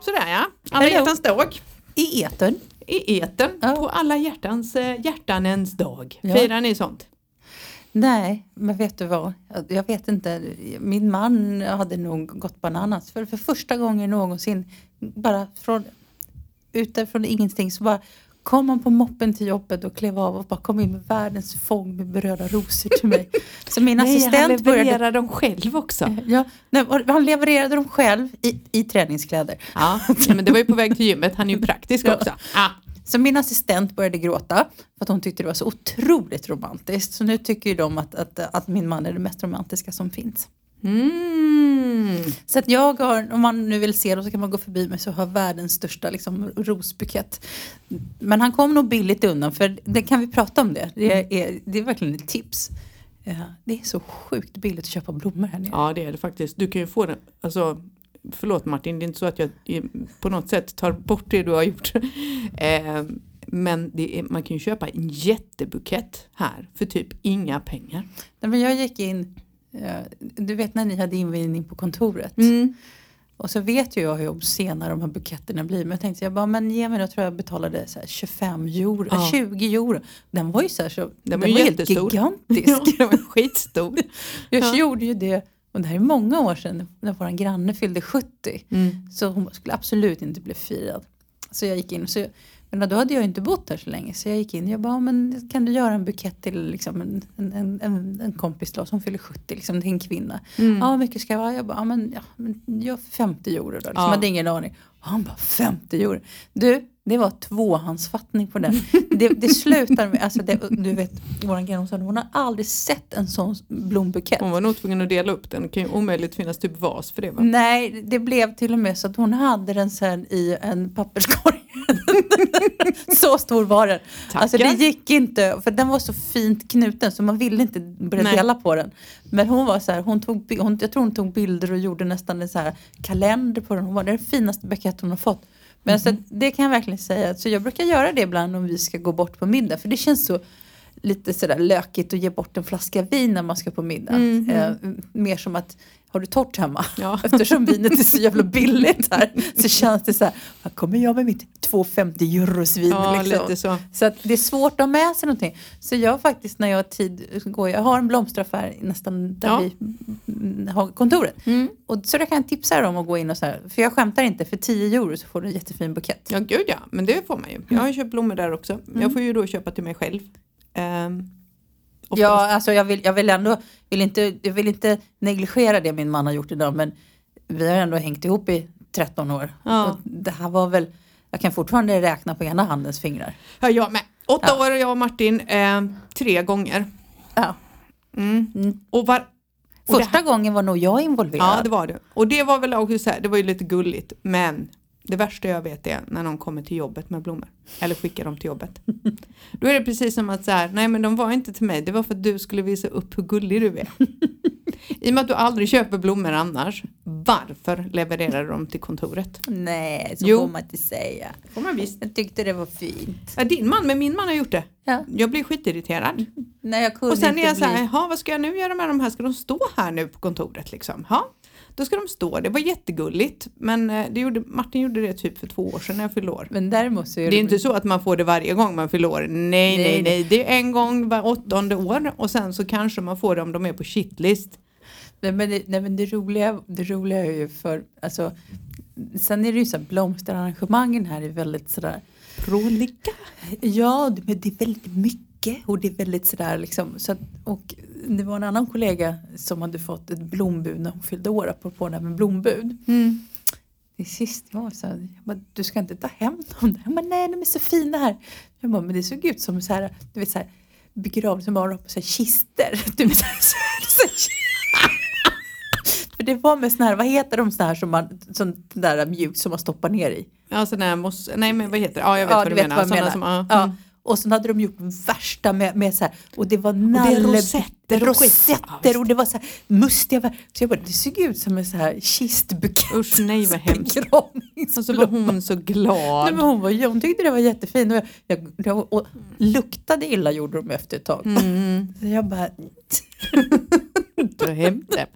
Sådär ja, alla Hello. hjärtans dag. I etern. I eten Ja. på alla hjärtans eh, hjärtanens dag. Ja. Firar ni sånt? Nej, men vet du vad? Jag- Jag vet inte. Min man hade nog gått bananas. För, för första gången någonsin, bara från utifrån ingenting så bara kom han på moppen till jobbet och klev av och bara kom in med världens fång med berörda rosor till mig. Så min Nej, han assistent började... dem själv också. Ja, nej, han levererade dem själv i, i träningskläder. Ja, nej, men det var ju på väg till gymmet, han är ju praktisk Ja. också. Ja. Så min assistent började gråta för att hon tyckte det var så otroligt romantiskt. Så nu tycker ju de att, att, att min man är det mest romantiska som finns. Mm. Så att jag har, om man nu vill se det så kan man gå förbi mig så har världens största liksom, rosbukett. Men han kom nog billigt undan för det kan vi prata om det. Det är, det är verkligen ett tips. Ja, det är så sjukt billigt att köpa blommor här nere. Ja det är det faktiskt. Du kan ju få den, alltså förlåt Martin, det är inte så att jag på något sätt tar bort det du har gjort. Eh, men är, man kan ju köpa en jättebukett här för typ inga pengar. Nej, men jag gick in, du vet när ni hade invigning på kontoret. Mm. Och så vet ju jag hur sena de här buketterna blir. Men jag tänkte jag bara, men ge mig då tror jag betalade så här 25 euro, Ja. 20 euro. Den var ju så här så, den var var, ju helt gigantisk. Ja, den var skitstor. Jag Ja. gjorde ju det, och det här är många år sedan, när vår granne fyllde 70. Mm. Så hon skulle absolut inte bli firad. Så jag gick in och så, men då hade jag inte bott där så länge. Så jag gick in och jag bara, men kan du göra en bukett till liksom en, en, en, en kompis då, som fyller 70, liksom, till en kvinna. Mm. Ja, hur mycket ska jag ha? Jag bara, men, ja, men gör 50 euro då. Liksom. Ja. Jag hade ingen aning. Han bara, 50 euro. Du, det var tvåhandsfattning på den. det, det slutar med, alltså det, du vet, våran granne hon har aldrig sett en sån blombukett. Hon var nog tvungen att dela upp den. Det kan ju omöjligt finnas typ vas för det va? Nej, det blev till och med så att hon hade den sen i en papperskorg. så stor var den. Tackar. Alltså det gick inte, för den var så fint knuten så man ville inte börja Nej. dela på den. Men hon var så här, hon tog, hon, jag tror hon tog bilder och gjorde nästan en så här kalender på den. Hon var det är den finaste bukett hon har fått. Men Mhm. så att det kan jag verkligen säga. Så jag brukar göra det ibland om vi ska gå bort på middag. För det känns så lite sådär lökigt att ge bort en flaska vin när man ska på middag. Mhm. Eh, mer som att, har du torrt hemma? Ja. Eftersom vinet är så jävla billigt här så känns det så här, här kommer jag med mitt 2,50 euros vin. Ja, liksom. så. Så att det är svårt att ha med sig någonting. Så jag faktiskt när jag har tid, går jag har en blomsteraffär nästan där Ja. vi mm, har kontoret. Mm. Och så där kan jag tipsa om att gå in och så här, för jag skämtar inte, för 10 euro så får du en jättefin bukett. Ja gud ja, men det får man ju. Jag har ju köpt blommor där också. Jag får ju då köpa till mig själv. Um, Ja, alltså jag vill, jag vill ändå, vill inte, jag vill inte negligera det min man har gjort idag men vi har ändå hängt ihop i 13 år. Ja. Och det här var väl, jag kan fortfarande räkna på ena handens fingrar. Ja, jag med. Åtta Ja. år jag och Martin, eh, tre gånger. Ja. Mm. Mm. Och var, och Första gången var nog jag involverad. Ja, det var det. Och det var väl också så här, det var ju lite gulligt. Men det värsta jag vet är när någon kommer till jobbet med blommor. Eller skickar dem till jobbet. Då är det precis som att så här, nej men de var inte till mig, det var för att du skulle visa upp hur gullig du är. I och med att du aldrig köper blommor annars, varför levererar du dem till kontoret? Nej, så Jo. får man inte säga. får man visst. Jag tyckte det var fint. Ja, din man, men min man har gjort det. Ja. Jag blir skitirriterad. Nej, jag kunde Och sen är jag så här, bli... jaha vad ska jag nu göra med de här? Ska de stå här nu på kontoret liksom? Ja, då ska de stå. Det var jättegulligt. Men eh, det gjorde, Martin gjorde det typ för två år sedan när jag fyllde år. Men däremot så är Det är inte så att man får det varje gång man fyller år. Nej, nej, Nej, nej. Det är en gång var åttonde år och sen så kanske man får det om de är på shitlist. Nej men, det, nej men det roliga, det roliga är ju för, alltså, sen är det ju så här blomsterarrangemangen här är väldigt sådär, Prolika. ja det- men det är väldigt mycket och det är väldigt sådär liksom, så att, och det var en annan kollega som hade fått ett blombud när hon fyllde år, apropå det här med blombud. Mm. Det sist jag var så här, jag bara, du ska inte ta hem dem där. Jag bara, nej de är så fina här. Jag bara, men det såg ut som så här, du vet så här begravelse bara på så här kister. Du vet, så här, så här, För det var med såna här, vad heter de såna här som man, som där mjukt som man stoppar ner i? Ja, sån mos- nej men vad heter det? Ja, jag vet Ja, vad du vet menar. vad jag menar. Som, ja. Ja. Och sen hade de gjort värsta med, med så här, och det var nalle, rosetter och skit. Ja, rosetter och det var så här mustiga, så jag bara, det såg ut som en så här kistbukett. Usch nej vad hemskt. Och så var hon så glad. Nej, men hon, var, hon tyckte det var jättefint och, jag, jag, jag, och luktade illa gjorde de efter ett tag. Mm. Så jag bara, Ta hem det.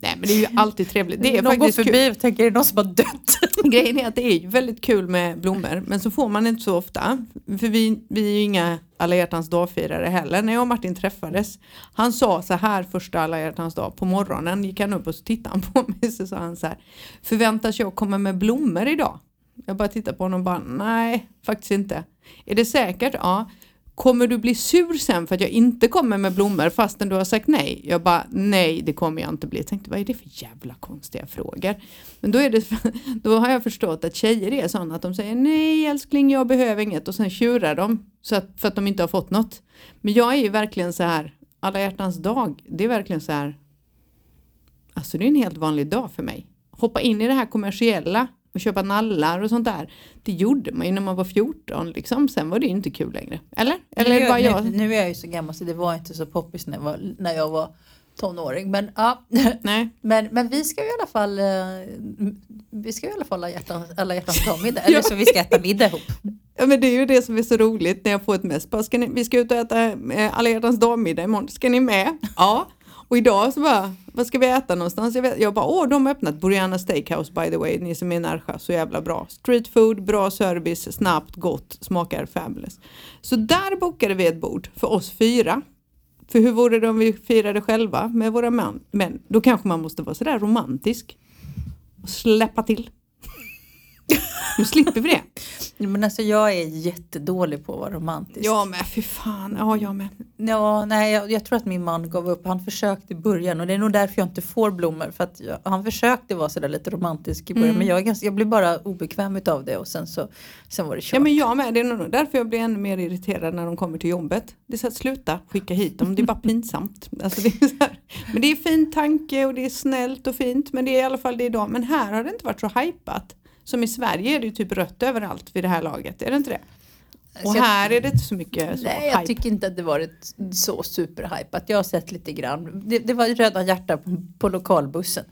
Nej men det är ju alltid trevligt. Det är någon går förbi och tänker, är det någon som har dött? Grejen är att det är väldigt kul med blommor men så får man inte så ofta. För vi, vi är ju inga alla hjärtans dag-firare heller. När jag och Martin träffades, han sa så här första alla hjärtans dag på morgonen, gick han upp och så tittade han på mig så sa han så här, förväntas jag komma med blommor idag? Jag bara tittade på honom och bara, nej faktiskt inte. Är det säkert? Ja. Kommer du bli sur sen för att jag inte kommer med blommor fastän du har sagt nej? Jag bara, nej det kommer jag inte bli. Jag tänkte, vad är det för jävla konstiga frågor? Men då, är det, då har jag förstått att tjejer är sådana att de säger nej älskling jag behöver inget och sen tjurar de så att, för att de inte har fått något. Men jag är ju verkligen så här, alla hjärtans dag, det är verkligen så här, alltså det är en helt vanlig dag för mig. Hoppa in i det här kommersiella och köpa nallar och sånt där. Det gjorde man ju när man var 14 liksom, sen var det ju inte kul längre. Eller? Eller det bara nu, jag? nu, nu är jag ju så gammal så det var inte så poppis när jag var, när jag var tonåring. Men, ja. Nej. men, men vi ska ju i alla fall eh, vi ska i alla fall ha hjärtan, alla hjärtans dag-middag. Eller så vi ska äta middag ihop. Ja men det är ju det som är så roligt när jag får ett mess. Bara, ska ni, vi ska ut och äta eh, alla hjärtans dag-middag imorgon. Ska ni med? Ja. Och idag så bara, vad ska vi äta någonstans? Jag, vet, jag bara, åh de har öppnat Boriana Steakhouse by the way, ni som är i Närsjö, så jävla bra. Street food, bra service, snabbt, gott, smakar fabulous. Så där bokade vi ett bord för oss fyra. För hur vore det om vi firade själva med våra män? Men då kanske man måste vara sådär romantisk. Och släppa till. Nu slipper vi det. Men alltså jag är jättedålig på att vara romantisk. Ja men fy fan, ja jag med. Ja, nej, jag, jag tror att min man gav upp. Han försökte i början och det är nog därför jag inte får blommor. För att jag, han försökte vara sådär lite romantisk i början Mm. men jag, är ganska, jag blir bara obekväm utav det och sen så sen var det kört. Ja men jag med, det är nog därför jag blir ännu mer irriterad när de kommer till jobbet. Det är så att sluta skicka hit dem, det är bara pinsamt. Alltså, det är så här. Men det är fin tanke och det är snällt och fint men det är i alla fall det idag. Men här har det inte varit så hypat. Som i Sverige är det ju typ rött överallt vid det här laget, är det inte det? Och jag- här är det inte så mycket så Nej, jag hype. tycker inte att det varit så superhypat. Jag har sett lite grann. Det, det var röda hjärtan på, på lokalbussen.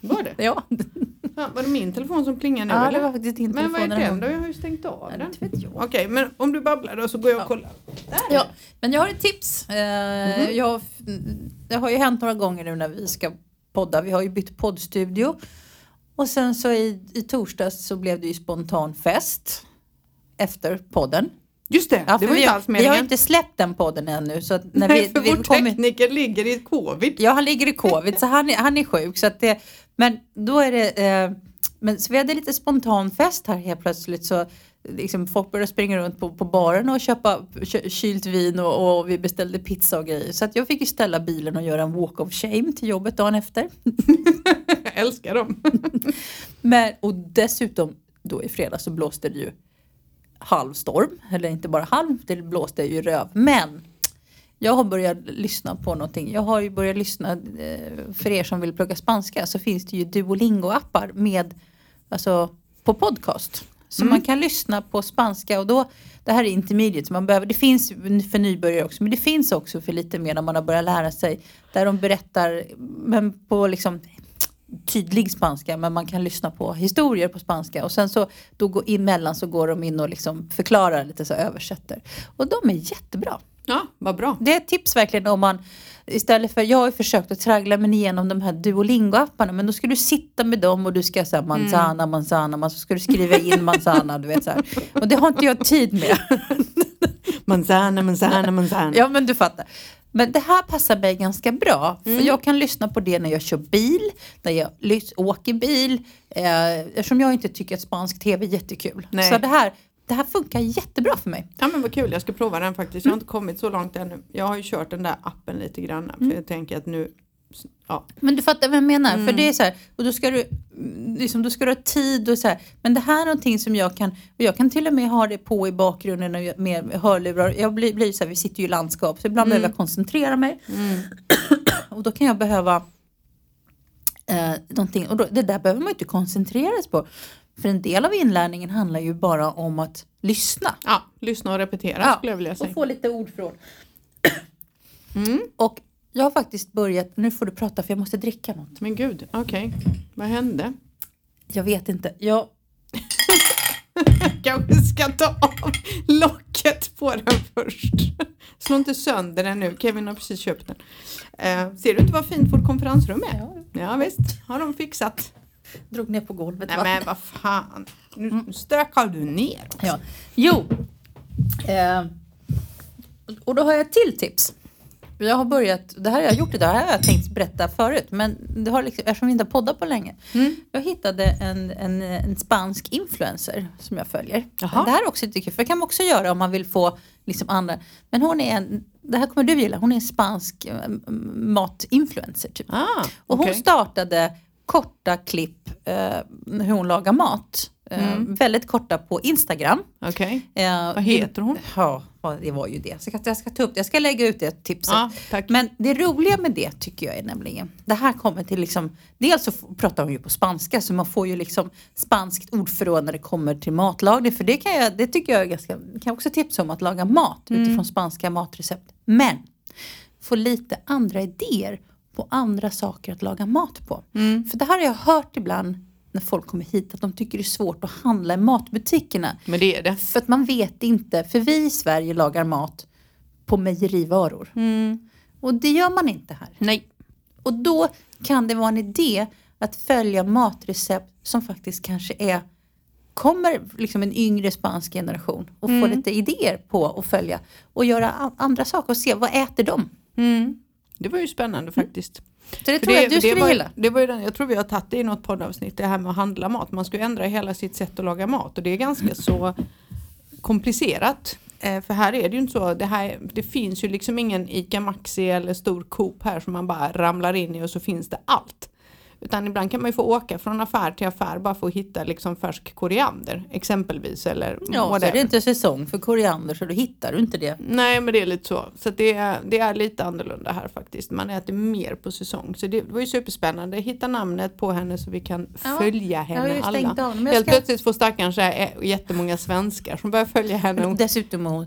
Var det? Ja, Ja, var det min telefon som plingar nu ja eller? det var faktiskt din men vad är telefon. den då? Jag har ju stängt av den. inte vet jag. Okej, men om du babblar då så går jag och Ja. kollar. Där är Ja, men jag har ett tips. Eh, Mhm. jag, det har ju hänt några gånger nu när vi ska podda. Vi har ju bytt poddstudio. Och sen så i, i torsdags så blev det ju spontan fest efter podden. Just det, Ja, det var vi, inte har, alls vi har meningen. ju inte släppt den podden ännu. Så när Nej, vi, för vi vår kommer, tekniker ligger i covid. Ja, han ligger i covid så han, är- han är sjuk. Så att det, men då är det... Eh, men, så vi hade lite spontan fest här helt plötsligt. Så liksom, folk började springa runt på, på baren och köpa kö, kylt vin och, och vi beställde pizza och grejer. Så att jag fick ju ställa bilen och göra en walk of shame till jobbet dagen efter. Jag älskar dem. Men, och dessutom då i fredags så blåste det ju halvstorm. Eller inte bara halv, det blåste ju röv. Men jag har börjat lyssna på någonting. Jag har ju börjat lyssna, eh, för er som vill plugga spanska så finns det ju Duolingo-appar med, alltså på podcast. Så man kan lyssna på spanska och då, det här är intermediate, man behöver, det finns för nybörjare också, men det finns också för lite mer när man har börjat lära sig. Där de berättar, men på liksom tydlig spanska men man kan lyssna på historier på spanska och sen så då går emellan så går de in och liksom förklarar lite så översätter. Och de är jättebra. Ja, vad bra. Det är ett tips verkligen om man istället för, jag har ju försökt att traggla mig igenom de här Duolingo-apparna men då ska du sitta med dem och du ska säga manzana, manzana, man så ska du skriva in manzana, du vet så här. Och det har inte jag tid med. Manzana, manzana, manzana. Ja men du fattar. Men det här passar mig ganska bra. För jag kan lyssna på det när jag kör bil, när jag åker bil. Eh, eftersom jag inte tycker att spansk tv är jättekul. Nej. Så det här, det här funkar jättebra för mig. Ja men vad kul, jag ska prova den faktiskt. Jag har inte kommit så långt ännu. Jag har ju kört den där appen lite grann. För jag tänker att nu, ja. Men du fattar vad jag menar. Mm. För det är så här, och då ska du, mm, liksom, då ska du ha tid och så här. Men det här är någonting som jag kan, och jag kan till och med ha det på i bakgrunden och med hörlurar. Jag blir, blir så här, vi sitter ju i landskap så ibland behöver jag koncentrera mig. Mm. och då kan jag behöva eh, någonting. Och då, det där behöver man ju inte koncentrera sig på. För en del av inlärningen handlar ju bara om att lyssna. Ja, lyssna och repetera Ja, skulle jag vilja säga. Och få lite ordförråd. Mm. Och jag har faktiskt börjat, nu får du prata för jag måste dricka något. Men gud, okej. Vad hände? Jag vet inte. Jag, kanske ska ta av locket på den först. Slå inte sönder den nu, Kevin har precis köpt den. Eh, ser du inte vad fint vårt konferensrum är? Ja. Ja visst, har de fixat. Drog ner på golvet. Nej va? men vad fan, nu stökar du ner. Ja. Jo. Eh, och då har jag ett till tips. Jag har börjat, det här har jag gjort idag, det här har jag tänkt berätta förut. Men det har liksom, eftersom vi inte har poddat på länge. Mm. Jag hittade en, en, en spansk influencer som jag följer. Jaha. Det här är också lite kul, för det kan man också göra om man vill få liksom andra. Men hon är en, det här kommer du gilla, hon är en spansk eh, matinfluencer. Typ. Ah, Och hon startade korta klipp eh, hur hon lagar mat. Eh, Mm. Väldigt korta på Instagram. Okej, Eh, vad heter hon? Ja, det var ju det. Så jag, ska, jag ska ta upp det. Jag ska lägga ut det tipset. Tack. Men det roliga med det tycker jag är nämligen, det här kommer till liksom, dels så pratar hon ju på spanska så man får ju liksom spanskt ordförråd när det kommer till matlagning. För det kan jag, det tycker jag är ganska, kan jag också tipsa om att laga mat Mm. utifrån spanska matrecept. Men få lite andra idéer på andra saker att laga mat på. Mm. För det här har jag hört ibland när folk kommer hit att de tycker det är svårt att handla i matbutikerna. Men det är det. För att man vet inte, för vi i Sverige lagar mat på mejerivaror. Och det gör man inte här. Nej. Och då kan det vara en idé att följa matrecept som faktiskt kanske är kommer liksom en yngre spansk generation och få lite idéer på att följa och göra andra saker och se vad äter de. Mm. Det var ju spännande faktiskt. Så det För tror jag att du skulle var, gilla. Det var ju den, jag tror vi har tagit det i något poddavsnitt, det här med att handla mat. Man ska ju ändra hela sitt sätt att laga mat och det är ganska så komplicerat. Eh, för här är det ju inte så, det, här, det finns ju liksom ingen ICA Maxi eller stor Coop här som man bara ramlar in i och så finns det allt. Utan ibland kan man ju få åka från affär till affär bara för att hitta liksom färsk koriander exempelvis. Eller Ja, så är whatever. det inte säsong för koriander så då hittar du inte det. Nej men det är lite så. Så det, är, det är lite annorlunda här faktiskt. Man äter mer på säsong. Så det var ju superspännande. Hitta namnet på henne så vi kan Ja, följa henne alla. av Helt ska- plötsligt får stackaren så här, eh, jättemånga svenskar som börjar följa henne. Dessutom är hon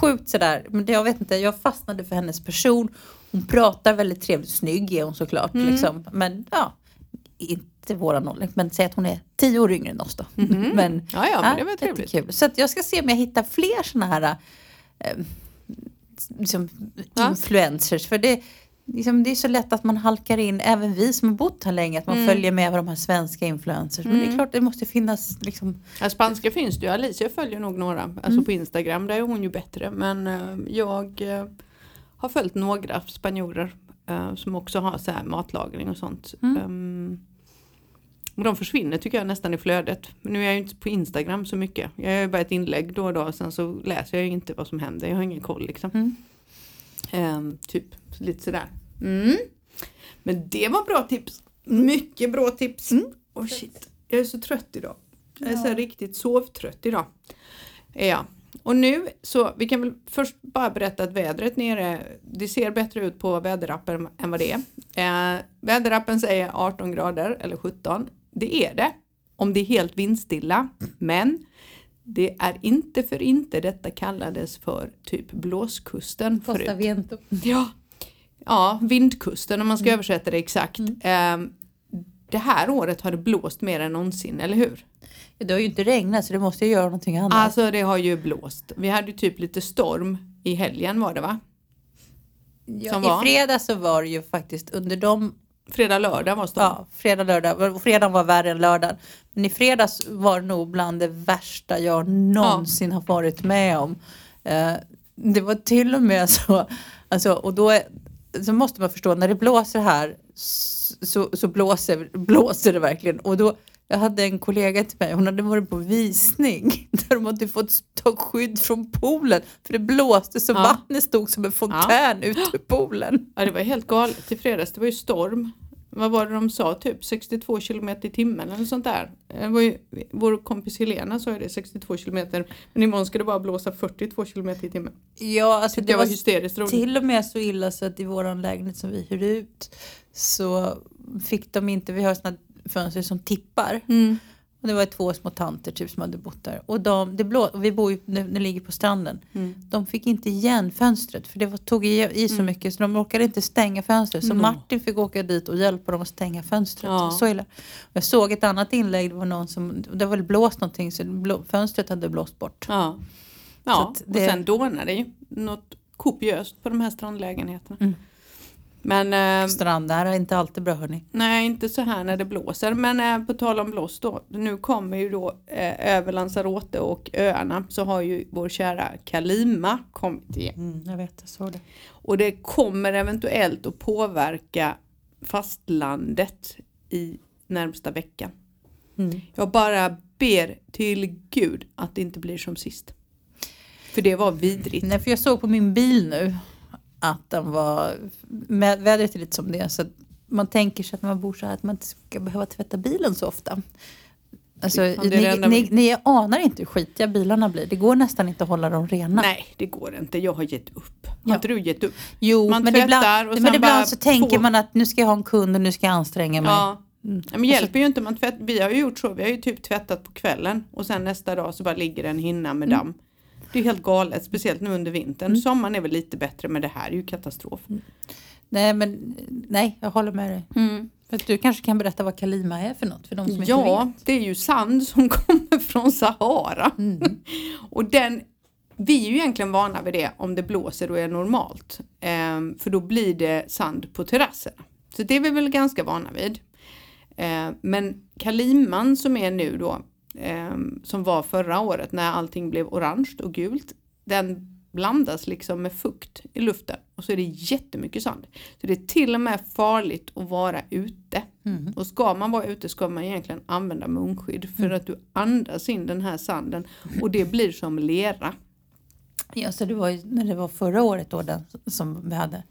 sjukt sådär, men det, jag vet inte, jag fastnade för hennes person. Hon pratar väldigt trevligt, snygg är hon såklart. Mm. Liksom. Men ja, inte våran ålder, men säg att hon är tio år yngre än oss då. Men, Mhm. Ja, ja, men det var trevligt. jättekul. Så att jag ska se om jag hittar fler sådana här eh, liksom, Ja. influencers. För det, liksom, det är så lätt att man halkar in, även vi som har bott här länge, att man Mm. följer med de här svenska influencers. Men det är klart det måste finnas liksom, Ja, spanska finns det ju. Alicia följer nog några. Alltså Mm. på Instagram, där är hon ju bättre. Men eh, jag eh, har följt några spanjorer eh, som också har så matlagning och sånt. Mm. Ehm, och de försvinner tycker jag nästan i flödet. Men nu är jag ju inte på Instagram så mycket. Jag gör bara ett inlägg då och då. Sen så läser jag ju inte vad som händer. Jag har ingen koll liksom. Mm. Ehm, typ lite sådär. Mm. Men det var bra tips. Mycket bra tips. Mm. Oh, shit. Jag är så trött idag. Jag är så Ja. riktigt sovtrött idag. Jag. Och nu så, vi kan väl först bara berätta att vädret nere, det ser bättre ut på väderappen än vad det är. Eh, väderappen säger 18 grader eller 17. Det är det. Om det är helt vindstilla. Men det är inte för inte detta kallades för typ blåskusten förut. Costa Viento. Ja, ja vindkusten om man ska översätta det exakt. Ehm, det här året har det blåst mer än någonsin, eller hur? Det har ju inte regnat så det måste ju göra någonting annat. Alltså det har ju blåst. Vi hade ju typ lite storm i helgen var det va? ja, I fredag så var det ju faktiskt under de, Fredag, lördag var storm. ja, fredag, lördag, fredagen var värre än lördagen. Men i fredags var det nog bland det värsta jag någonsin har varit med om. Eh, det var till och med så, alltså, och då är, så måste man förstå när det blåser här så, så blåser, blåser det verkligen. Och då, jag hade en kollega till mig, hon hade varit på visning där de hade fått ta skydd från poolen för det blåste så Ja. vattnet stod som en fontän ut ur poolen. Ja, det var helt galet i fredags. Det var ju storm. Vad var det de sa? Typ 62 kilometer i timmen eller sånt där. Det var ju, vår kompis Helena sa ju det, 62 kilometer. Men imorgon ska det bara blåsa 42 kilometer i timmen. Ja, alltså det var var hysteriskt roligt. till och med så illa så att i våran lägenhet som vi hyr ut så fick de inte, vi har såna fönster som tippar. Mm. Och det var två små tanter typ som hade bott där. Och de, det blå, vi bor ju, det, det ligger på stranden. Mm. De fick inte igen fönstret för det var, tog i, i så mycket så de orkade inte stänga fönstret. Så Mm. Martin fick åka dit och hjälpa dem att stänga fönstret. Ja. Så illa. Jag såg ett annat inlägg, det var någon som, det var väl blåst någonting så det blå, fönstret hade blåst bort. Ja, ja att och det- sen dånar det ju något kopiöst på de här strandlägenheterna. Mm. Men eh, Strandnära är inte alltid bra hörni. nej, inte så här när det blåser. Men eh, på tal om blåst då, nu kommer ju då eh, över Lanzarote och öarna så har ju vår kära Kalima kommit igen. Mm, jag vet, jag såg det. Och det kommer eventuellt att påverka fastlandet i närmsta veckan. Mm. Jag bara ber till Gud att det inte blir som sist. För det var vidrigt. Nej, för jag såg på min bil nu att den var, med, vädret är lite som det är, så man tänker sig att man bor så här att man inte ska behöva tvätta bilen så ofta. Alltså, Ja, ni, ni, ni anar inte hur skitiga bilarna blir. Det går nästan inte att hålla dem rena. Nej, det går inte. Jag har gett upp. Har Ja. inte du gett upp? Jo, Man men ibland, och men ibland så tänker två- man att nu ska jag ha en kund och nu ska jag anstränga mig. Ja. Mm. Men hjälper ju inte. Man tvätt, vi har ju gjort så. Vi har ju typ tvättat på kvällen och sen nästa dag så bara ligger en hinna med Mm. Det är helt galet, speciellt nu under vintern. Sommaren är väl lite bättre men det här är ju katastrof. Nej, men nej, jag håller med dig. För att du kanske kan berätta vad Kalima är för något för de som inte Ja, vet. det är ju sand som kommer från Sahara. Mm. Och den, vi är ju egentligen vana vid det om det blåser och är normalt. Ehm, för då blir det sand på terrasserna. Så det är vi väl ganska vana vid. Ehm, men Kaliman som är nu då, ehm, som var förra året när allting blev orange och gult, den blandas liksom med fukt i luften och så är det jättemycket sand. Så det är till och med farligt att vara ute. Mm. Och ska man vara ute ska man egentligen använda munskydd för att du andas in den här sanden och det blir som lera. Ja, så det var ju, när det var förra året då den som vi hade.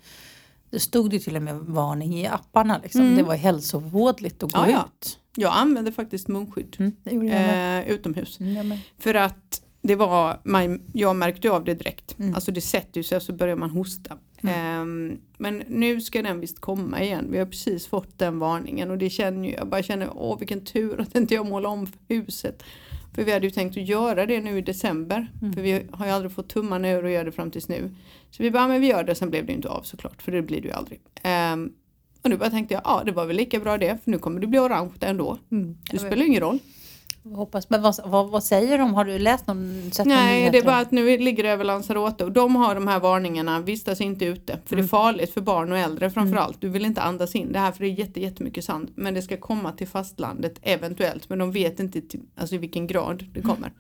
Det stod det till och med varning i apparna. Liksom. Mm. Det var hälsovådligt att gå Ja, ja. Jag använder faktiskt munskydd Mm, eh, utomhus. Mm. För att det var, man, jag märkte av det direkt. Mm. Alltså det sätter ju sig och så börjar man hosta. Ehm, men nu ska den visst komma igen. Vi har precis fått den varningen och det känner jag bara känner, åh vilken tur att inte jag målar om huset. För vi hade ju tänkt att göra det nu i december. Mm. För vi har ju aldrig fått tummarna ur och göra det fram tills nu. Så vi bara, men vi gör det, sen blev det ju inte av såklart. För det blir det ju aldrig. Ehm, och nu bara tänkte jag, ja det var väl lika bra det. För nu kommer det bli orange ändå. Mm. Det spelar ingen roll. hoppas. Men vad, vad, vad säger de? Har du läst någon? Sett någon Nej, nyheter det är bara att nu ligger det över Lanzarote och de har de här varningarna, vistas inte ute. För Mm. det är farligt för barn och äldre framförallt. Du vill inte andas in det här för det är jätte, jättemycket sand. Men det ska komma till fastlandet eventuellt. Men de vet inte till, alltså i vilken grad det kommer. Jag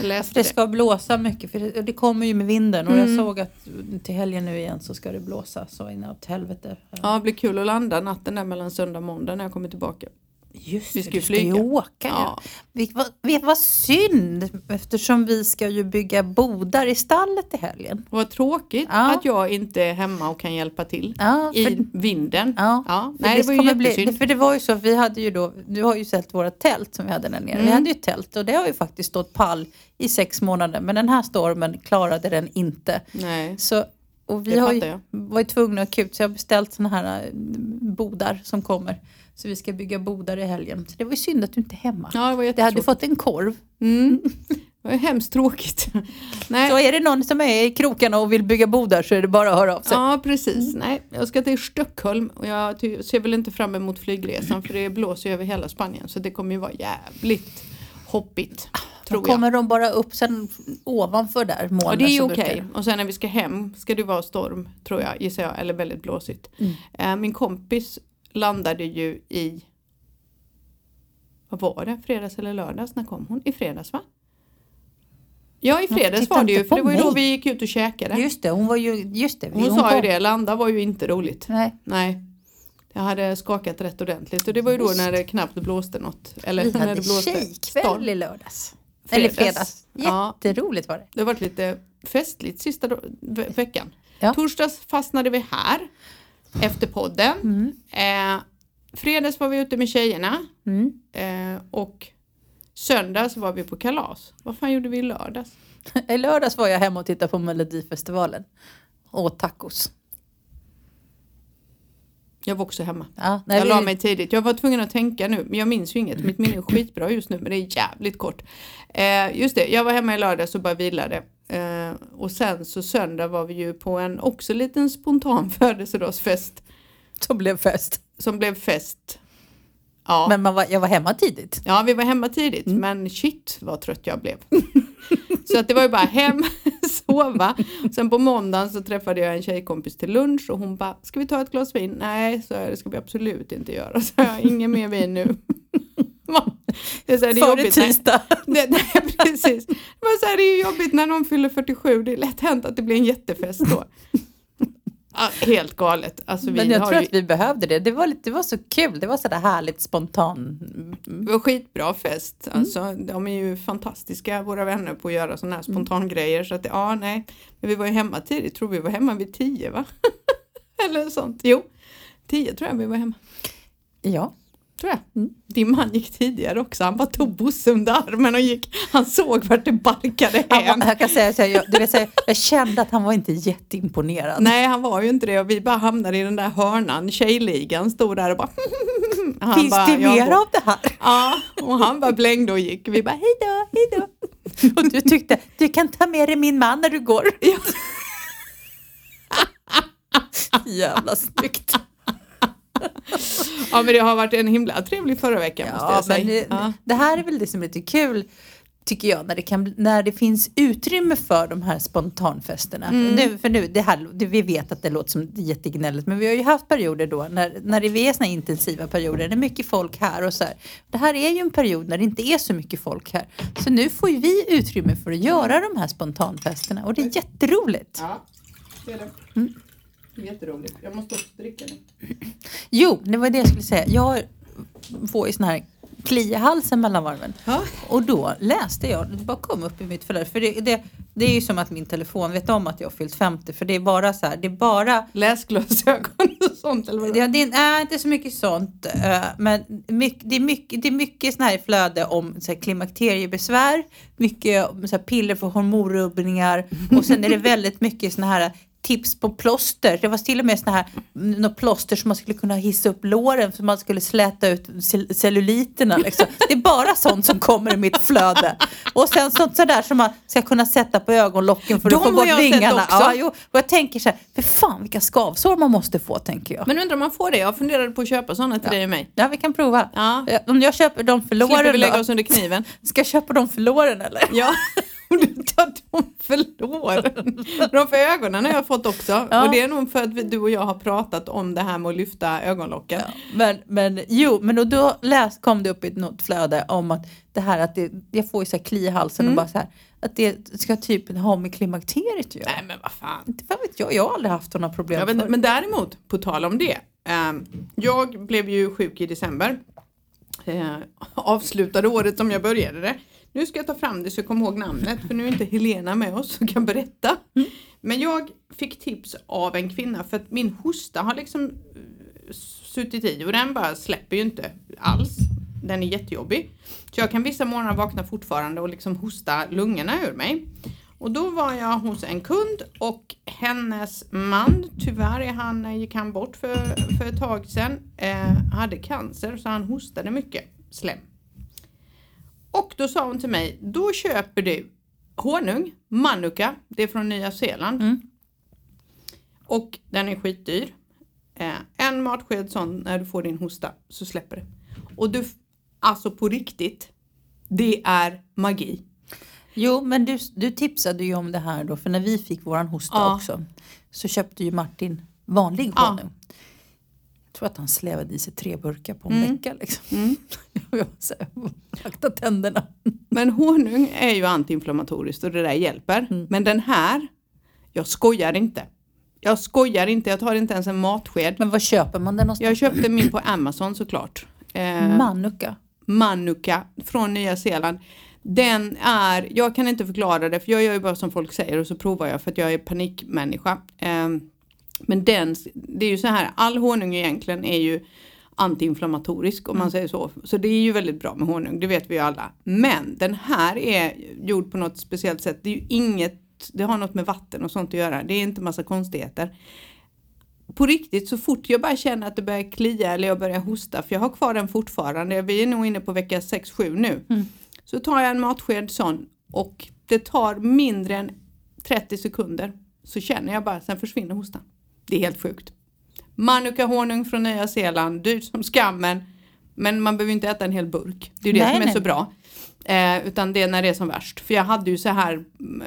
läste Det det. ska blåsa mycket för det, det kommer ju med vinden och Mm. jag såg att till helgen nu igen så ska det blåsa så inåt helvete. Ja, det blir kul att landa natten där mellan söndag och måndag när jag kommer tillbaka. Just Vi det, ska ju du ska ju flyga. åka. Ja. Vet vad, vet vad synd eftersom vi ska ju bygga bodar i stallet i helgen. vad tråkigt Ja. att jag inte är hemma och kan hjälpa till. Ja, för, I vinden. ja, Ja, nej det var ju bli-. För det var ju så, vi hade ju då, du har ju sett våra tält som vi hade där nere. Vi Mm. hade ju tält och det har ju faktiskt stått pall i sex månader. Men den här stormen klarade den inte. Nej, Så, och vi Det har ju, var ju tvungna att akut så jag har beställt såna här eh, bodar som kommer. Så vi ska bygga bodar i helgen. Så det var ju synd att du inte är hemma. ja, det var Du hade fått en korv. Mm. Det var hemskt tråkigt. Nej. Så är det någon som är i krokarna och vill bygga bodar så är det bara att höra av sig. Ja precis, nej jag ska till Stockholm och jag ser väl inte fram emot flygresan för det blåser ju över hela Spanien så det kommer ju vara jävligt hoppigt. Då Tror jag. kommer de bara upp sen ovanför där molnen. Och det är okej. brukar- Och sen när vi ska hem ska det vara storm tror jag, gissar jag, eller väldigt blåsigt. Mm. Eh, min kompis landade ju i, vad var det, fredags eller lördags? När kom hon? I fredags va? Ja i fredags var det ju, för det var ju då vi gick ut och käkade. Just det, hon var ju, just det. Hon, sa ju kom- det, landa var ju inte roligt. Nej, Nej. Jag hade skakat rätt ordentligt och det var ju då Just när det knappt blåste något. Eller vi när hade det blåste tjejkväll storm. i lördags. Eller fredags. Ja. Jätteroligt var det. Det har varit lite festligt sista veckan. Ja. Torsdags fastnade vi här efter podden. Mm. Eh, fredags var vi ute med tjejerna Mm. eh, och söndags var vi på kalas. Vad fan gjorde vi i lördags? I lördags var jag hemma och tittade på Melodifestivalen. Och åt tacos. Jag var också hemma. Ja, nej, jag vi- la mig tidigt. Jag var tvungen att tänka nu, men jag minns ju inget. Mitt minne är skitbra just nu, men det är jävligt kort. Eh, just det, jag var hemma i lördags och bara vilade. Eh, och sen så söndag var vi ju på en också liten spontan födelsedagsfest Som blev fest. som blev fest. Ja, Men man var, jag var hemma tidigt. ja vi var hemma tidigt, men shit vad trött jag blev. så att det var ju bara hem, sova. Sen på måndagen så träffade jag en tjejkompis till lunch och hon bara, ska vi ta ett glas vin? Nej, så det ska vi absolut inte göra. Så jag, ingen mer vin nu. Det är, så här, det är Före jobbigt tisdag. det, nej, precis. Det, var så här, det är ju jobbigt när någon fyller 47, det är lätt hänt att det blir en jättefest då. Helt galet. Alltså, Men jag har tror ju, att vi behövde det. Det var, lite, det var så kul. Det var sådär härligt spontan. det var skitbra fest. Mm. Alltså, de är ju fantastiska våra vänner på att göra sådana här spontangrejer. Så att, ja, nej. Men vi var ju hemma tidigt, tror vi var hemma vid tio va? Eller sånt. Jo, tio tror jag vi var hemma. Ja. Tror jag. Mm. Din man gick tidigare också. Han bara tog Bosse under armen och gick. Han såg vart det barkade hem. jag kan säga så här, jag, du vet, så här, jag kände att han var inte jätteimponerad. Nej, han var ju inte det och vi bara hamnade i den där hörnan. Tjejligan stod där och bara... Han Finns bara, det "Jag mer går." av det här? Ja, och han bara blängde och gick. Vi bara hej då, hej då. Och du tyckte, du kan ta med dig min man när du går. Ja. Jävla snyggt. Ja, men det har varit en himla trevlig förra veckan måste Ja, jag säga. men det, ja. det här är väl det som är lite kul tycker jag, när det, kan, när det finns utrymme för de här spontanfesterna. Mm. Nu, för nu, det här, det, vi vet att det låter som jättegnälligt, men vi har ju haft perioder då när, när det är såna intensiva perioder, det är mycket folk här och så här. Det här är ju en period när det inte är så mycket folk här. Så nu får ju vi utrymme för att göra de här spontanfesterna och det är jätteroligt. ja, det är det. Mm. Jätteroligt. Jag måste också dricka nu. Jo, det var det jag skulle säga. Jag får ju sån här klia i halsen mellan varven. Ja. Och då läste jag, det bara kom upp i mitt flöde, för det, det, det är ju som att min telefon vet om att jag har fyllt 50 för det är bara så här, det är bara Läsglasögon och sånt eller vad Ja, det är äh, inte så mycket sånt, eh, men mycket, det är mycket, det är mycket sån här flöde om så här, klimakteriebesvär, mycket så här, piller för hormonrubbningar och sen är det väldigt mycket såna här tips på plåster. Det var till och med såna här mm, något plåster som man skulle kunna hissa upp låren för man skulle släta ut cell- celluliterna. Liksom. Det är bara sånt som kommer i mitt flöde. Och sen sånt sådär som man ska kunna sätta på ögonlocken för De att få bort vingarna. också. Ja, jo. Och jag tänker så här, för fan vilka skavsår man måste få tänker jag. Men undrar om man får det? Jag funderade på att köpa sådana till dig och mig. Ja, vi kan prova. Ja. Om jag köper dem för Slipper vi låren lägga oss under kniven? Ska jag köpa dem för låren eller? Ja, och du tar dem för låren. De för ögonen har jag fått också. Ja. Och det är nog för att vi, du och jag har pratat om det här med att lyfta ögonlocken. Ja, men, men jo, men och då läs, kom det upp i något flöde om att det här att det, jag får ju så här kli i halsen och bara så här att det ska typ ha med klimakteriet att göra. Nej men vad fan. Inte vad vet jag, jag har aldrig haft några problem Ja, men, förr. men däremot, på tal om det. ehm, jag blev ju sjuk i december. Eh, avslutade året som jag började det. Nu ska jag ta fram det så jag kommer ihåg namnet för nu är inte Helena med oss och kan berätta. Men jag fick tips av en kvinna för att min hosta har liksom eh, suttit i och den bara släpper ju inte alls. Den är jättejobbig. Så jag kan vissa morgnar vakna fortfarande och liksom hosta lungorna ur mig. Och då var jag hos en kund och hennes man, tyvärr är han, gick han bort för, för ett tag sedan, eh, hade cancer så han hostade mycket slem. Och då sa hon till mig, då köper du honung, manuka, det är från Nya Zeeland. Mm. Och den är skitdyr. Eh, en matsked sån när du får din hosta så släpper det. Och du, alltså på riktigt, det är magi. Jo, men du, du tipsade ju om det här då, för när vi fick våran hosta Ja. också så köpte ju Martin vanlig Ja. honung. Jag tror att han slävade i sig tre burkar på en Mm. vecka. Liksom. Mm. Jag akta tänderna. Men honung är ju antiinflammatoriskt och det där hjälper. Mm. Men den här, jag skojar inte. Jag skojar inte, jag tar inte ens en matsked. Men var köper man den någonstans? Jag köpte min på Amazon såklart. Eh, Manuka. Manuka från Nya Zeeland. Den är, jag kan inte förklara det för jag gör ju bara som folk säger och så provar jag för att jag är panikmänniska. Eh, men den, det är ju så här, all honung egentligen är ju antiinflammatorisk om man säger så. Så det är ju väldigt bra med honung, det vet vi ju alla. Men den här är gjord på något speciellt sätt. Det är ju inget, det har något med vatten och sånt att göra. Det är inte massa konstigheter. på riktigt så fort jag bara känner att det börjar klia eller jag börjar hosta, för jag har kvar den fortfarande, vi är nog inne på vecka 6-7 nu, Mm. så tar jag en matsked sån och det tar mindre än 30 sekunder så känner jag bara, sen försvinner hostan. Det är helt sjukt. Manuka honung från Nya Zeeland, dyrt som skammen, men man behöver inte äta en hel burk. Det är ju det Nej, som är nej. så bra. Eh, utan det är när det är som värst. För jag hade ju så här,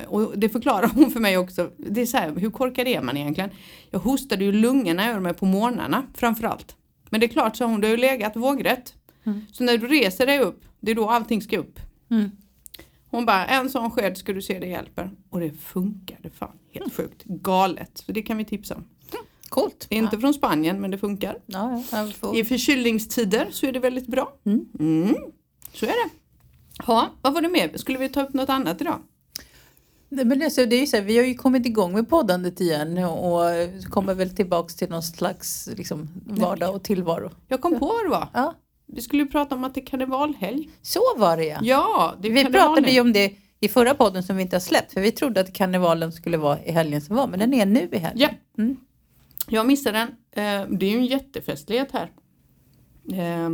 och det förklarar hon för mig också, det är så här, hur korkad är man egentligen? Jag hostade ju lungorna ur mig på morgnarna framförallt. Men det är klart, sa hon, du har ju legat vågrätt. Mm. Så när du reser dig upp, det är då allting ska upp. Mm. Hon bara, en sån sked ska du se det hjälper. Och det funkade fan, helt sjukt. Galet. Så det kan vi tipsa om. Coolt. Inte från Spanien men det funkar. Ja, ja, får... I förkylningstider så är det väldigt bra. Mm. Mm, så är det. Ja, vad var det mer? Skulle vi ta upp något annat idag? Nej, men alltså, det är så här, vi har ju kommit igång med poddandet igen och kommer väl tillbaks till någon slags liksom, vardag och tillvaro. Jag kom på vad det var. Ja, Vi skulle prata om att det är karnevalhelg. så var det ja. Ja, det Vi pratade ju om det i förra podden som vi inte har släppt för vi trodde att karnevalen skulle vara i helgen som var men den är nu i helgen. Ja, Mm. Jag missade den. Eh, Det är ju en jättefestlighet här. Eh,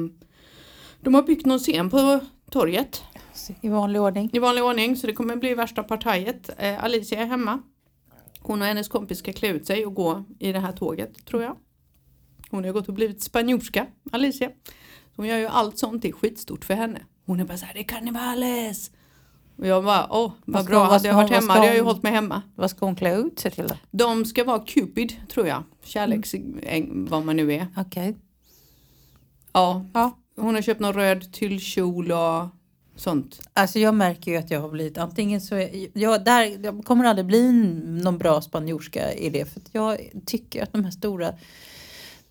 De har byggt någon scen på torget I vanlig ordning. i vanlig ordning så det kommer bli värsta partajet. Eh, Alicia är hemma. Hon och hennes kompis ska klä ut sig och gå i det här tåget tror jag. Hon har gått och blivit spanjorska, Alicia. Hon gör ju allt sånt, det är skitstort för henne. Hon är bara såhär, det är karnevales! Och jag bara, åh vad Vad bra, vad hade jag varit hon- hemma ska hade jag ju hon- hållit mig hemma. Vad ska hon klä ut sig till då? De ska vara Cupid tror jag, kärleks, äng- vad man nu är. Okej. Ja, Ja. hon har köpt någon röd tyllkjol och sånt. Alltså jag märker ju att jag har blivit antingen så är, jag, där, jag kommer aldrig bli någon bra spanjorska i det för jag tycker att de här stora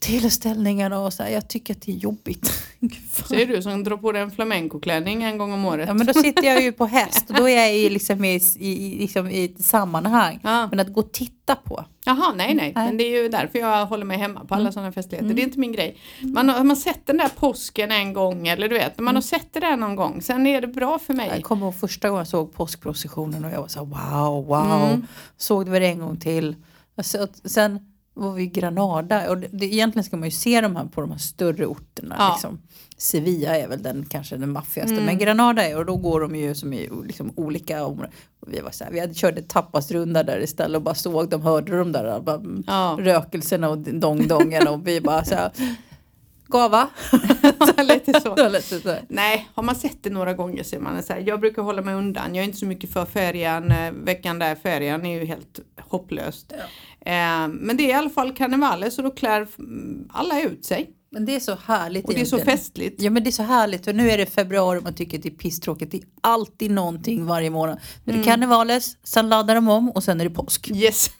tillställningarna och så här, jag tycker att det är jobbigt. Ser du som drar på dig en flamencoklänning en gång om året? Ja men då sitter jag ju på häst och då är jag i, liksom i, i, liksom i ett sammanhang. Ja. Men att gå och titta på. Jaha, nej, nej, Nej. men det är ju därför jag håller mig hemma på alla Mm. sådana festligheter. Mm. Det är inte min grej. Man har, har man sett den där påsken en gång eller du vet, man Mm. har sett det där någon gång, sen är det bra för mig. Jag kommer ihåg första gången jag såg påskprocessionen och jag var så här, wow, wow. Mm. Såg det väl en gång till. Alltså, sen var vi i Granada och det, det, egentligen ska man ju se de här på de här större orterna. Ja. Liksom. Sevilla är väl den kanske den maffigaste. Mm. Men Granada är och då går de ju som i liksom, olika områden. Vi var så här, vi hade kört en tapasrunda där istället och bara såg dem, hörde de där bara, Ja, rökelserna och dong-dongen och vi bara så här. Gava. lite så. Lite så. Nej, har man sett det några gånger så är man så här, jag brukar hålla mig undan. Jag är inte så mycket för färjan. Eh, Veckan där färjan är ju helt hopplöst. Eh, men det är i alla fall karnevaler så då klär mm, alla ut sig. Men det är så härligt Och det är så egentligen. festligt. Ja men det är så härligt för nu är det februari och man tycker att det är pisstråkigt. Det är alltid någonting varje månad. Nu är det karnevales, sen laddar de om och sen är det påsk. Yes.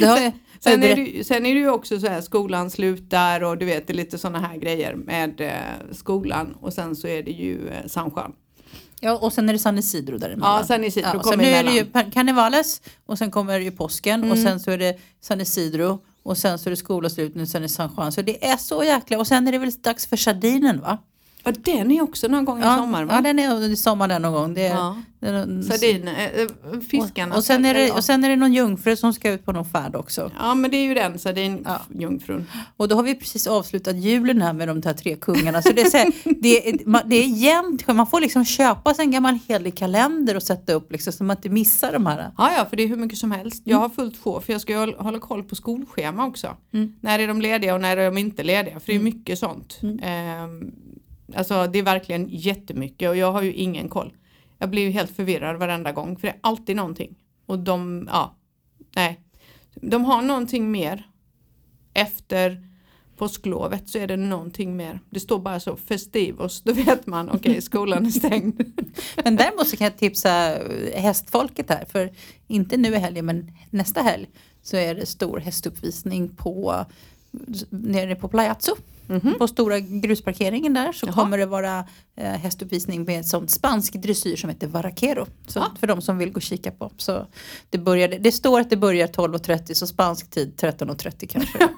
Det har jag, Sen är, det, sen är det ju också så här skolan slutar och du vet det är lite sådana här grejer med eh, skolan och sen så är det ju eh, San Juan. Ja, och sen är det San Isidro däremellan. Ja, San Isidro Ja, kommer nu är det ju karnevales och sen kommer ju påsken och Mm. sen så är det San Isidro och sen så är det skolavslutning och sen är det San Juan. Så det är så jäkla och sen är det väl dags för sardinen va? Ja den är också någon gång i Ja, sommar va? ja den är i sommar den någon gång. Det är, Ja. det är, Sardin, eh, fiskarna. och, och, sen är det, ja. och sen är det någon jungfru som ska ut på någon färd också. Ja men det är ju den Ja. sardinjungfrun. Och då har vi precis avslutat julen här med de här tre kungarna. Så det är, så här, det, är, det är jämnt. Man får liksom köpa sig en gammal helig kalender och sätta upp liksom, så man inte missar de här. Ja ja för det är hur mycket som helst. Jag har fullt sjå för jag ska ju hålla- hålla koll på skolschema också. Mm. När är de lediga och när är de inte lediga? För det är mycket sånt. Mm. Ehm, alltså det är verkligen jättemycket och jag har ju ingen koll. Jag blir ju helt förvirrad varenda gång för det är alltid någonting. Och de, ja, nej. De har någonting mer. Efter påsklovet så är det någonting mer. Det står bara så festivos, då vet man okej skolan är stängd. Men däremot så kan jag tipsa hästfolket här. För inte nu i helgen men nästa helg så är det stor hästuppvisning på nere på Plajazzo. Mhm. På stora grusparkeringen där så Jaha. kommer det vara eh, hästuppvisning med sån spansk dressyr som heter Varakero. Så Ah. För de som vill gå och kika på. Så det, började, det står att det börjar 12.30 så spansk tid 13.30 kanske.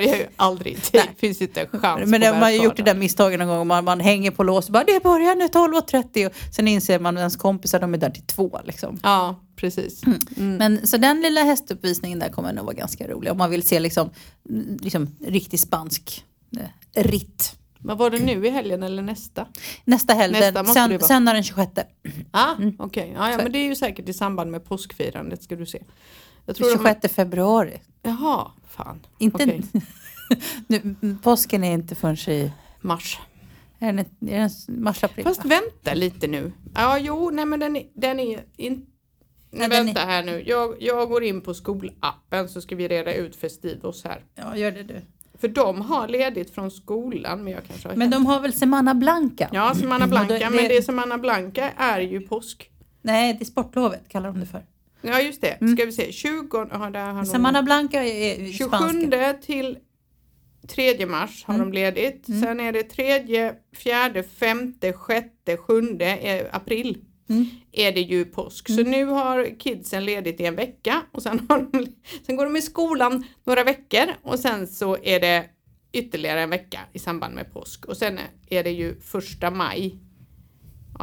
Börjar ju aldrig tid. Nej. Finns inte en chans Men det, man har ju gjort det där misstaget någon gång. Man, man hänger på lås och bara det börjar nu 12.30 och sen inser man att ens kompisar de är där till två liksom. Ja, precis. Mm. Men, så den lilla hästuppvisningen där kommer nog vara ganska rolig. Om man vill se liksom, liksom riktig spansk eh, ritt. Vad var det nu i helgen eller nästa? Nästa helg, Nästa den- det sen, vara. söndag den 26. Ah, Okej, ja, ja, Så- men det är ju säkert i samband med påskfirandet ska du se. Jag tror de- 26 februari. Jaha, fan. Inte, Okej. nu, påsken är inte förrän i Mars. är den, är den mars, april. Fast vänta lite nu. Ja, jo, nej men den är, den är inte... Den vänta här nu. Jag, jag går in på skolappen så ska vi reda ut Festivos här. Ja, gör det du. För de har ledigt från skolan men jag kanske har Men de har väl Semana Blanca? Ja, Semana Och Blanca, det- men det Semana Blanca är ju påsk. Nej, det är sportlovet kallar de det för. Ja, just det. Mm. Ska vi se. 20... Ja, där har Semana Blanca är, är 27 spanska. till 3 mars har Mm. de ledigt. Sen är det 3, 4, 5, 6, 7 är april. Mm. Är det ju påsk. Så nu har kidsen ledigt i en vecka och sen, de, sen går de i skolan några veckor och sen så är det ytterligare en vecka i samband med påsk. Och sen är det ju första maj.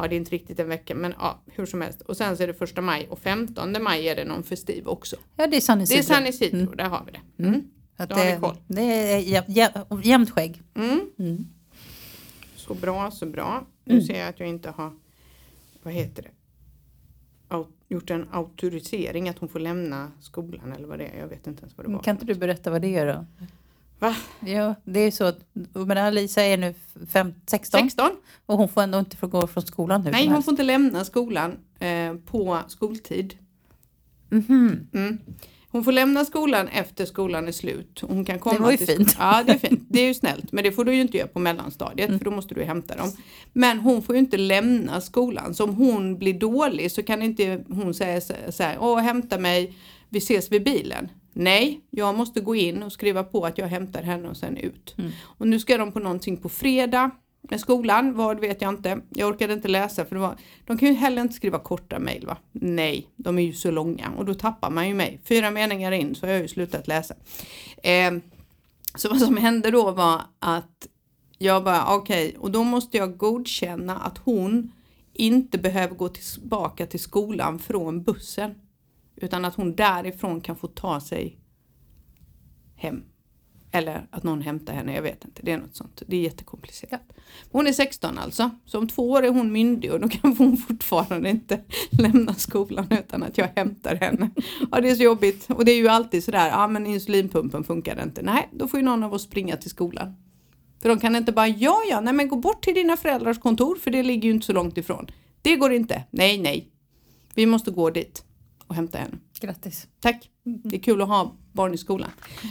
Ja, det är inte riktigt en vecka, men ja, hur som helst. Och sen så är det första maj och 15 maj är det någon festiv också. Ja, det är San Det är Isidro. San Isidro, där har vi det. Mm. Att Då har vi det, koll. det är jä, jä, jämnt skägg. Mm. Mm. Så bra, så bra. Nu Mm. ser jag att jag inte har, vad heter det, Au- gjort en auktorisering att hon får lämna skolan eller vad det är. Jag vet inte ens vad det var. Kan inte du berätta vad det är då? Va? Ja, det är så att men Alisa är nu fem, 16 16? och hon får ändå inte få gå från skolan hur Nej, hon helst. får inte lämna skolan eh, på skoltid. Mhm. Mm. Hon får lämna skolan efter skolan är slut. Hon kan komma Det var ju fint. Ja, det är fint. Det är ju snällt. Men det får du ju inte göra på mellanstadiet Mm. för då måste du hämta dem. Men hon får ju inte lämna skolan. Så om hon blir dålig så kan inte hon säga så här, åh hämta mig, vi ses vid bilen. Nej, jag måste gå in och skriva på att jag hämtar henne och sen ut. Mm. Och nu ska de på någonting på fredag med skolan, vad vet jag inte. Jag orkade inte läsa för det var, de kan ju heller inte skriva korta mejl va? Nej, de är ju så långa och då tappar man ju mig. Fyra meningar in så har jag ju slutat läsa. Eh, så vad som hände då var att jag bara okej, och då måste jag godkänna att hon inte behöver gå tillbaka till skolan från bussen. Utan att hon därifrån kan få ta sig hem. Eller att någon hämtar henne, jag vet inte. Det är något sånt. Det är jättekomplicerat. Hon är 16 alltså. Så om två år är hon myndig och då kan hon fortfarande inte lämna skolan utan att jag hämtar henne. Ja, det är så jobbigt. Och det är ju alltid sådär, ja men insulinpumpen funkar inte. Nej, då får ju någon av oss springa till skolan. För de kan inte bara, ja ja, nej men gå bort till dina föräldrars kontor för det ligger ju inte så långt ifrån. Det går inte. Nej, nej. Vi måste gå dit och hämta en. Grattis. Tack. Det är kul att ha barn i skolan.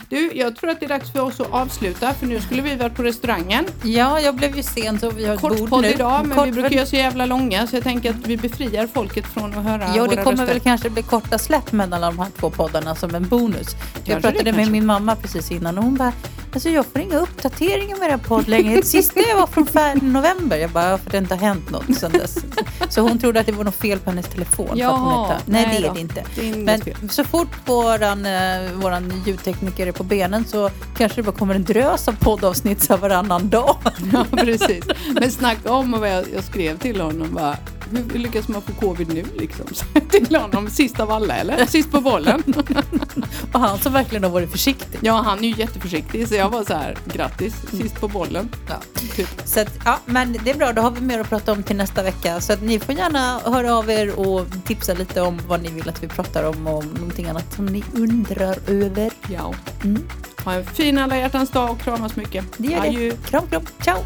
Du, jag tror att det är dags för oss att avsluta för nu skulle vi varit på restaurangen. Ja, jag blev ju sen så vi har ett Kort bord podd nu. idag men Kort vi brukar göra så jävla långa så jag tänker att vi befriar folket från att höra Ja, det kommer röster. väl kanske bli korta släpp mellan de här två poddarna som en bonus. Jag det pratade med kanske. min mamma precis innan och hon bara, alltså jag får inga uppdateringar med era podd längre. Det sista jag var från 4 november. Jag bara, "Ja, för det inte har hänt något sedan dess. Så hon trodde att det var något fel på hennes telefon. inte, nej, nej det är det inte. Det är inget men så fort våran, eh, våran ljudtekniker är på benen så kanske det bara kommer en drös av poddavsnitt så varannan dag. Ja, precis. Men snacka om vad jag, jag skrev till honom bara, hur lyckas man få covid nu liksom? Så till honom, sist av alla eller? Sist på bollen. Och han som verkligen har varit försiktig. Ja, han är ju jätteförsiktig så jag var så här, grattis, sist på bollen. Ja. Typ. Så att, ja, men det är bra, då har vi mer att prata om till nästa vecka. Så att ni får gärna höra av er och tipsa lite om vad ni vill att vi pratar om och om någonting annat som ni undrar över. Ja. Mm. Ha en fin alla hjärtans dag och kramas mycket. Det gör Adjö. det. Kram, kram. Ciao!